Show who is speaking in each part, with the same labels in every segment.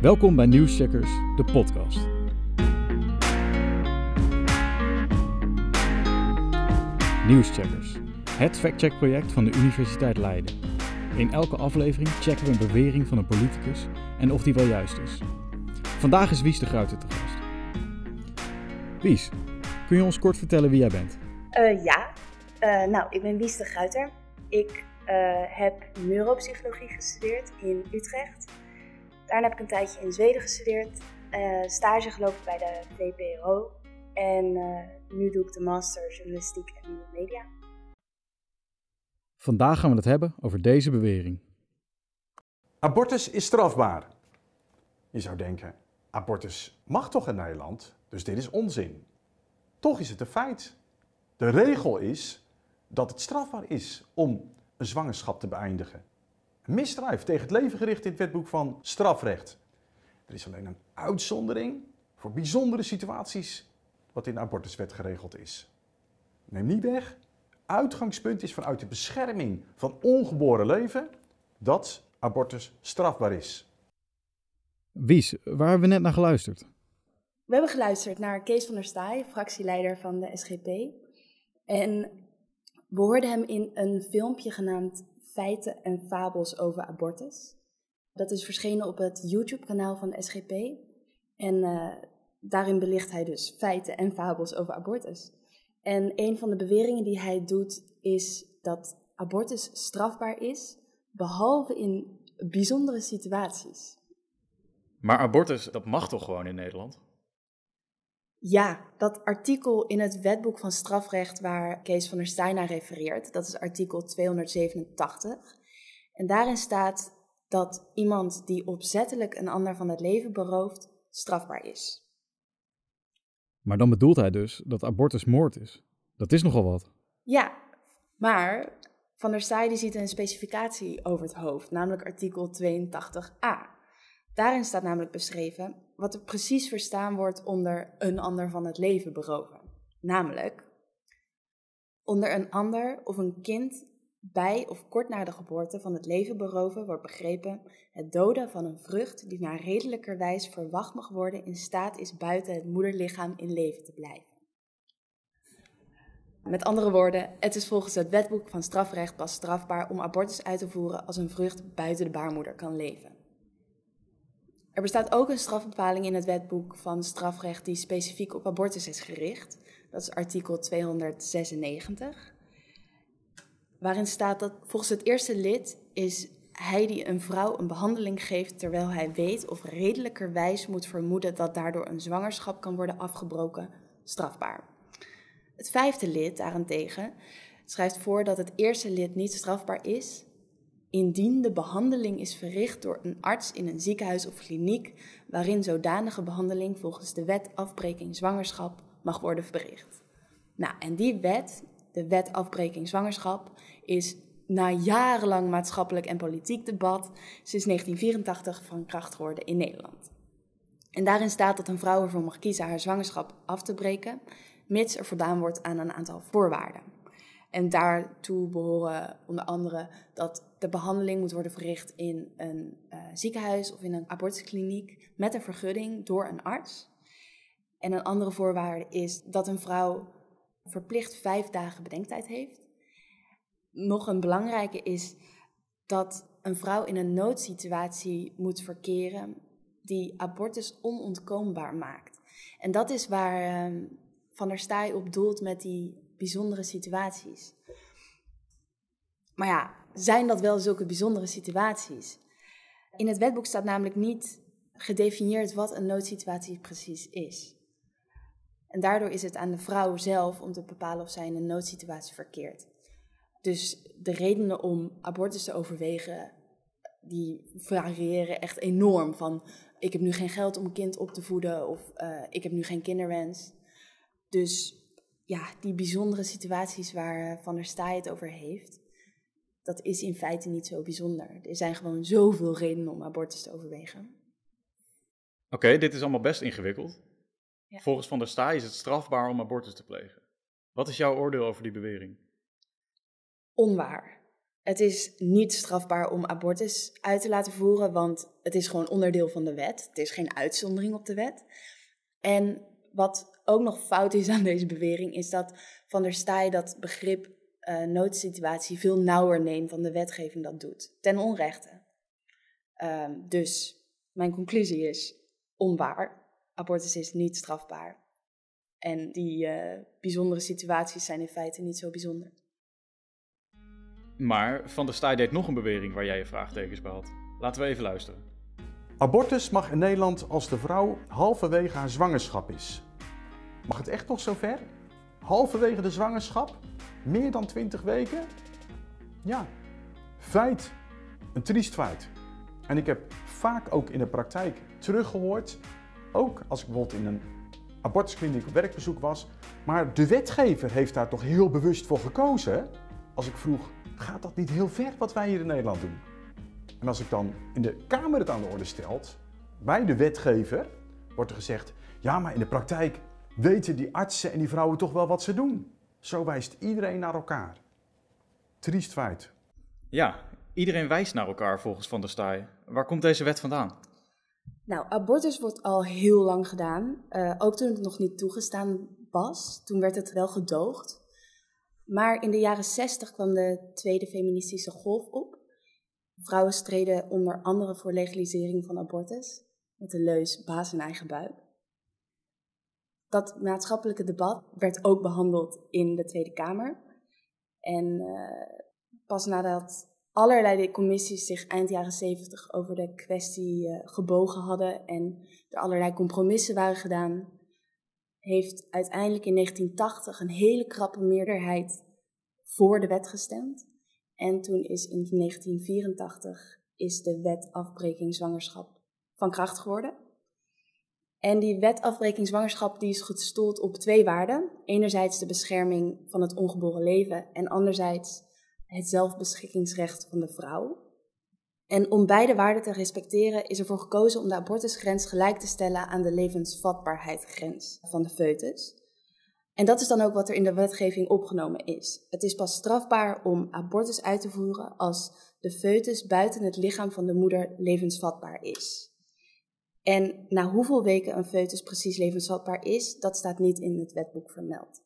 Speaker 1: Welkom bij Nieuwscheckers, de podcast. Nieuwscheckers, het factcheckproject van de Universiteit Leiden. In elke aflevering checken we een bewering van een politicus en of die wel juist is. Vandaag is Wies de Gruiter te gast. Wies, kun je ons kort vertellen wie jij bent?
Speaker 2: Uh, ja, uh, nou, ik ben Wies de Gruiter. Ik uh, heb neuropsychologie gestudeerd in Utrecht. Daarna heb ik een tijdje in Zweden gestudeerd, stage gelopen bij de VPRO. En nu doe ik de master journalistiek en nieuwe media.
Speaker 1: Vandaag gaan we het hebben over deze bewering.
Speaker 3: Abortus is strafbaar. Je zou denken, abortus mag toch in Nederland, dus dit is onzin. Toch is het een feit. De regel is dat het strafbaar is om een zwangerschap te beëindigen. Misdrijf tegen het leven gericht in het wetboek van strafrecht. Er is alleen een uitzondering voor bijzondere situaties wat in de abortuswet geregeld is. Neem niet weg, uitgangspunt is vanuit de bescherming van ongeboren leven dat abortus strafbaar is.
Speaker 1: Wies, waar hebben we net naar geluisterd?
Speaker 2: We hebben geluisterd naar Kees van der Staaij, fractieleider van de SGP. En we hoorden hem in een filmpje genaamd Feiten en Fabels over abortus. Dat is verschenen op het YouTube-kanaal van de SGP. En uh, daarin belicht hij dus feiten en fabels over abortus. En een van de beweringen die hij doet is dat abortus strafbaar is, behalve in bijzondere situaties.
Speaker 4: Maar abortus, dat mag toch gewoon in Nederland?
Speaker 2: Ja, dat artikel in het wetboek van strafrecht waar Kees van der Staaij naar refereert, dat is artikel 287. En daarin staat dat iemand die opzettelijk een ander van het leven berooft, strafbaar is.
Speaker 1: Maar dan bedoelt hij dus dat abortus moord is. Dat is nogal wat.
Speaker 2: Ja, maar Van der Staaij ziet een specificatie over het hoofd, namelijk artikel 82a. Daarin staat namelijk beschreven wat er precies verstaan wordt onder een ander van het leven beroven. Namelijk, onder een ander of een kind bij of kort na de geboorte van het leven beroven wordt begrepen het doden van een vrucht die naar redelijkerwijs verwacht mag worden in staat is buiten het moederlichaam in leven te blijven. Met andere woorden, het is volgens het wetboek van strafrecht pas strafbaar om abortus uit te voeren als een vrucht buiten de baarmoeder kan leven. Er bestaat ook een strafbepaling in het wetboek van strafrecht die specifiek op abortus is gericht. Dat is artikel 296. Waarin staat dat volgens het eerste lid is hij die een vrouw een behandeling geeft terwijl hij weet of redelijkerwijs moet vermoeden dat daardoor een zwangerschap kan worden afgebroken, strafbaar. Het vijfde lid daarentegen schrijft voor dat het eerste lid niet strafbaar is indien de behandeling is verricht door een arts in een ziekenhuis of kliniek waarin zodanige behandeling volgens de wet afbreking zwangerschap mag worden verricht. Nou, en die wet, de wet afbreking zwangerschap, is na jarenlang maatschappelijk en politiek debat sinds 1984 van kracht geworden in Nederland. En daarin staat dat een vrouw ervoor mag kiezen haar zwangerschap af te breken, mits er voldaan wordt aan een aantal voorwaarden. En daartoe behoren onder andere dat de behandeling moet worden verricht in een uh, ziekenhuis of in een abortuskliniek met een vergunning door een arts. En een andere voorwaarde is dat een vrouw verplicht vijf dagen bedenktijd heeft. Nog een belangrijke is dat een vrouw in een noodsituatie moet verkeren die abortus onontkoombaar maakt. En dat is waar uh, Van der Staaij op doelt met die bijzondere situaties. Maar ja, zijn dat wel zulke bijzondere situaties? In het wetboek staat namelijk niet gedefinieerd wat een noodsituatie precies is. En daardoor is het aan de vrouw zelf om te bepalen of zij in een noodsituatie verkeert. Dus de redenen om abortus te overwegen, die variëren echt enorm. Van ik heb nu geen geld om een kind op te voeden of uh, ik heb nu geen kinderwens. Dus ja, die bijzondere situaties waar eh, Van der Staaij het over heeft, dat is in feite niet zo bijzonder. Er zijn gewoon zoveel redenen om abortus te overwegen.
Speaker 4: Oké, dit is allemaal best ingewikkeld. Ja. Volgens Van der Staaij is het strafbaar om abortus te plegen. Wat is jouw oordeel over die bewering?
Speaker 2: Onwaar. Het is niet strafbaar om abortus uit te laten voeren, want het is gewoon onderdeel van de wet. Het is geen uitzondering op de wet. En wat ook nog fout is aan deze bewering, is dat Van der Staaij dat begrip uh, noodsituatie veel nauwer neemt dan de wetgeving dat doet. Ten onrechte. Uh, dus mijn conclusie is onwaar. Abortus is niet strafbaar. En die uh, bijzondere situaties zijn in feite niet zo bijzonder.
Speaker 4: Maar Van der Staaij deed nog een bewering waar jij je vraagtekens bij had. Laten we even luisteren.
Speaker 3: Abortus mag in Nederland als de vrouw halverwege haar zwangerschap is. Mag het echt nog zover? Halverwege de zwangerschap? Meer dan 20 weken? Ja, feit. Een triest feit. En ik heb vaak ook in de praktijk teruggehoord, ook als ik bijvoorbeeld in een abortuskliniek op werkbezoek was, maar de wetgever heeft daar toch heel bewust voor gekozen. Als ik vroeg, gaat dat niet heel ver wat wij hier in Nederland doen? En als ik dan in de Kamer het aan de orde stelt, bij de wetgever, wordt er gezegd, ja maar in de praktijk weten die artsen en die vrouwen toch wel wat ze doen. Zo wijst iedereen naar elkaar. Triest feit.
Speaker 4: Ja, iedereen wijst naar elkaar volgens Van der Staaij. Waar komt deze wet vandaan?
Speaker 2: Nou, abortus wordt al heel lang gedaan. Uh, ook toen het nog niet toegestaan was. Toen werd het wel gedoogd. Maar in de jaren zestig kwam de tweede feministische golf op. Vrouwen streden onder andere voor legalisering van abortus. Met de leus baas in eigen buik. Dat maatschappelijke debat werd ook behandeld in de Tweede Kamer. En uh, pas nadat allerlei commissies zich eind jaren zeventig over de kwestie uh, gebogen hadden en er allerlei compromissen waren gedaan, heeft uiteindelijk in 1980 een hele krappe meerderheid voor de wet gestemd. En toen is in 1984 is de wet afbreking zwangerschap van kracht geworden. En die wet afbreking zwangerschap die is gestoeld op twee waarden. Enerzijds de bescherming van het ongeboren leven en anderzijds het zelfbeschikkingsrecht van de vrouw. En om beide waarden te respecteren is ervoor gekozen om de abortusgrens gelijk te stellen aan de levensvatbaarheidsgrens van de foetus. En dat is dan ook wat er in de wetgeving opgenomen is. Het is pas strafbaar om abortus uit te voeren als de foetus buiten het lichaam van de moeder levensvatbaar is. En na hoeveel weken een foetus precies levensvatbaar is, dat staat niet in het wetboek vermeld.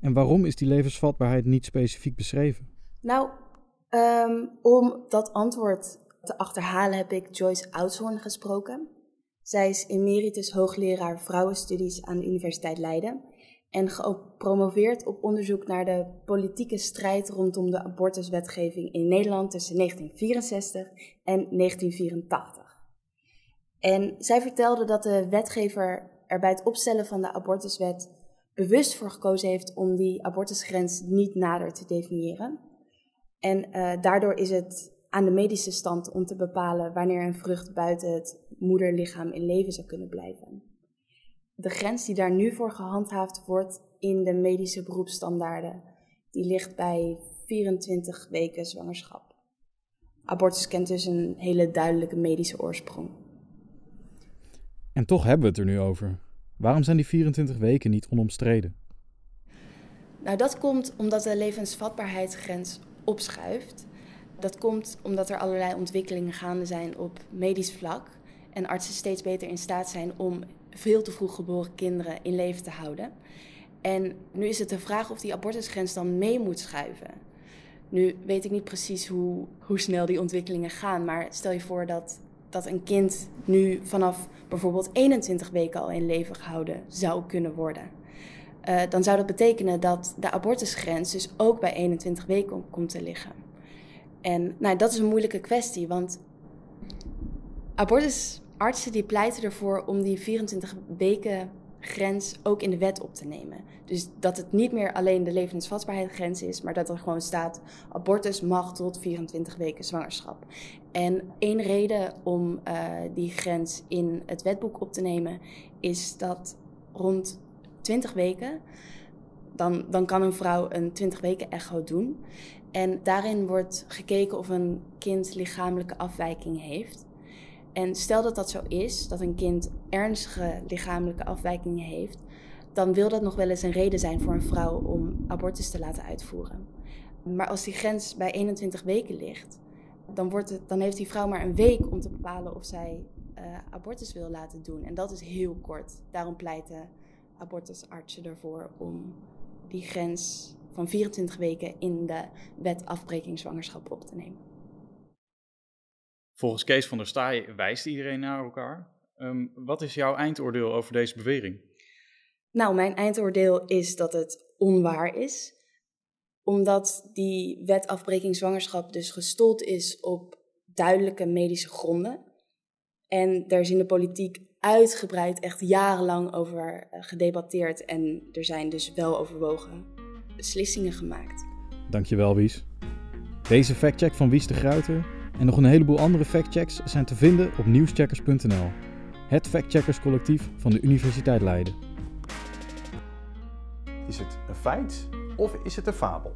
Speaker 1: En waarom is die levensvatbaarheid niet specifiek beschreven?
Speaker 2: Nou, um, om dat antwoord te achterhalen heb ik Joyce Oudshoorn gesproken. Zij is emeritus hoogleraar vrouwenstudies aan de Universiteit Leiden en gepromoveerd op onderzoek naar de politieke strijd rondom de abortuswetgeving in Nederland tussen 1964 en 1984. En zij vertelde dat de wetgever er bij het opstellen van de abortuswet bewust voor gekozen heeft om die abortusgrens niet nader te definiëren. En uh, daardoor is het aan de medische stand om te bepalen wanneer een vrucht buiten het moederlichaam in leven zou kunnen blijven. De grens die daar nu voor gehandhaafd wordt in de medische beroepsstandaarden, die ligt bij 24 weken zwangerschap. Abortus kent dus een hele duidelijke medische oorsprong.
Speaker 1: En toch hebben we het er nu over. Waarom zijn die 24 weken niet onomstreden?
Speaker 2: Nou, dat komt omdat de levensvatbaarheidsgrens opschuift. Dat komt omdat er allerlei ontwikkelingen gaande zijn op medisch vlak en artsen steeds beter in staat zijn om veel te vroeg geboren kinderen in leven te houden. En nu is het de vraag of die abortusgrens dan mee moet schuiven. Nu weet ik niet precies hoe, hoe snel die ontwikkelingen gaan, maar stel je voor dat dat een kind nu vanaf bijvoorbeeld 21 weken al in leven gehouden zou kunnen worden. Uh, dan zou dat betekenen dat de abortusgrens dus ook bij 21 weken komt te liggen. En nou, dat is een moeilijke kwestie, want abortusartsen die pleiten ervoor om die 24 weken grens ook in de wet op te nemen. Dus dat het niet meer alleen de levensvatbaarheidsgrens is, maar dat er gewoon staat: abortus mag tot 24 weken zwangerschap. En één reden om uh, die grens in het wetboek op te nemen is dat rond 20 weken, dan, dan kan een vrouw een 20 weken echo doen. En daarin wordt gekeken of een kind lichamelijke afwijking heeft. En stel dat dat zo is, dat een kind ernstige lichamelijke afwijkingen heeft, dan wil dat nog wel eens een reden zijn voor een vrouw om abortus te laten uitvoeren. Maar als die grens bij 21 weken ligt, dan, wordt het, dan heeft die vrouw maar een week om te bepalen of zij uh, abortus wil laten doen. En dat is heel kort. Daarom pleiten abortusartsen ervoor om die grens van 24 weken in de wet afbreking zwangerschap op te nemen.
Speaker 4: Volgens Kees van der Staaij wijst iedereen naar elkaar. Um, wat is jouw eindoordeel over deze bewering?
Speaker 2: Nou, mijn eindoordeel is dat het onwaar is. Omdat die wet afbreking zwangerschap dus gestold is op duidelijke medische gronden. En daar is in de politiek uitgebreid echt jarenlang over eh, gedebatteerd. En er zijn dus wel overwogen beslissingen gemaakt.
Speaker 1: Dankjewel, Wies. Deze factcheck van Wies de Gruiter en nog een heleboel andere factchecks zijn te vinden op nieuwscheckers.nl. Het factcheckerscollectief van de Universiteit Leiden.
Speaker 3: Is het een feit of is het een fabel?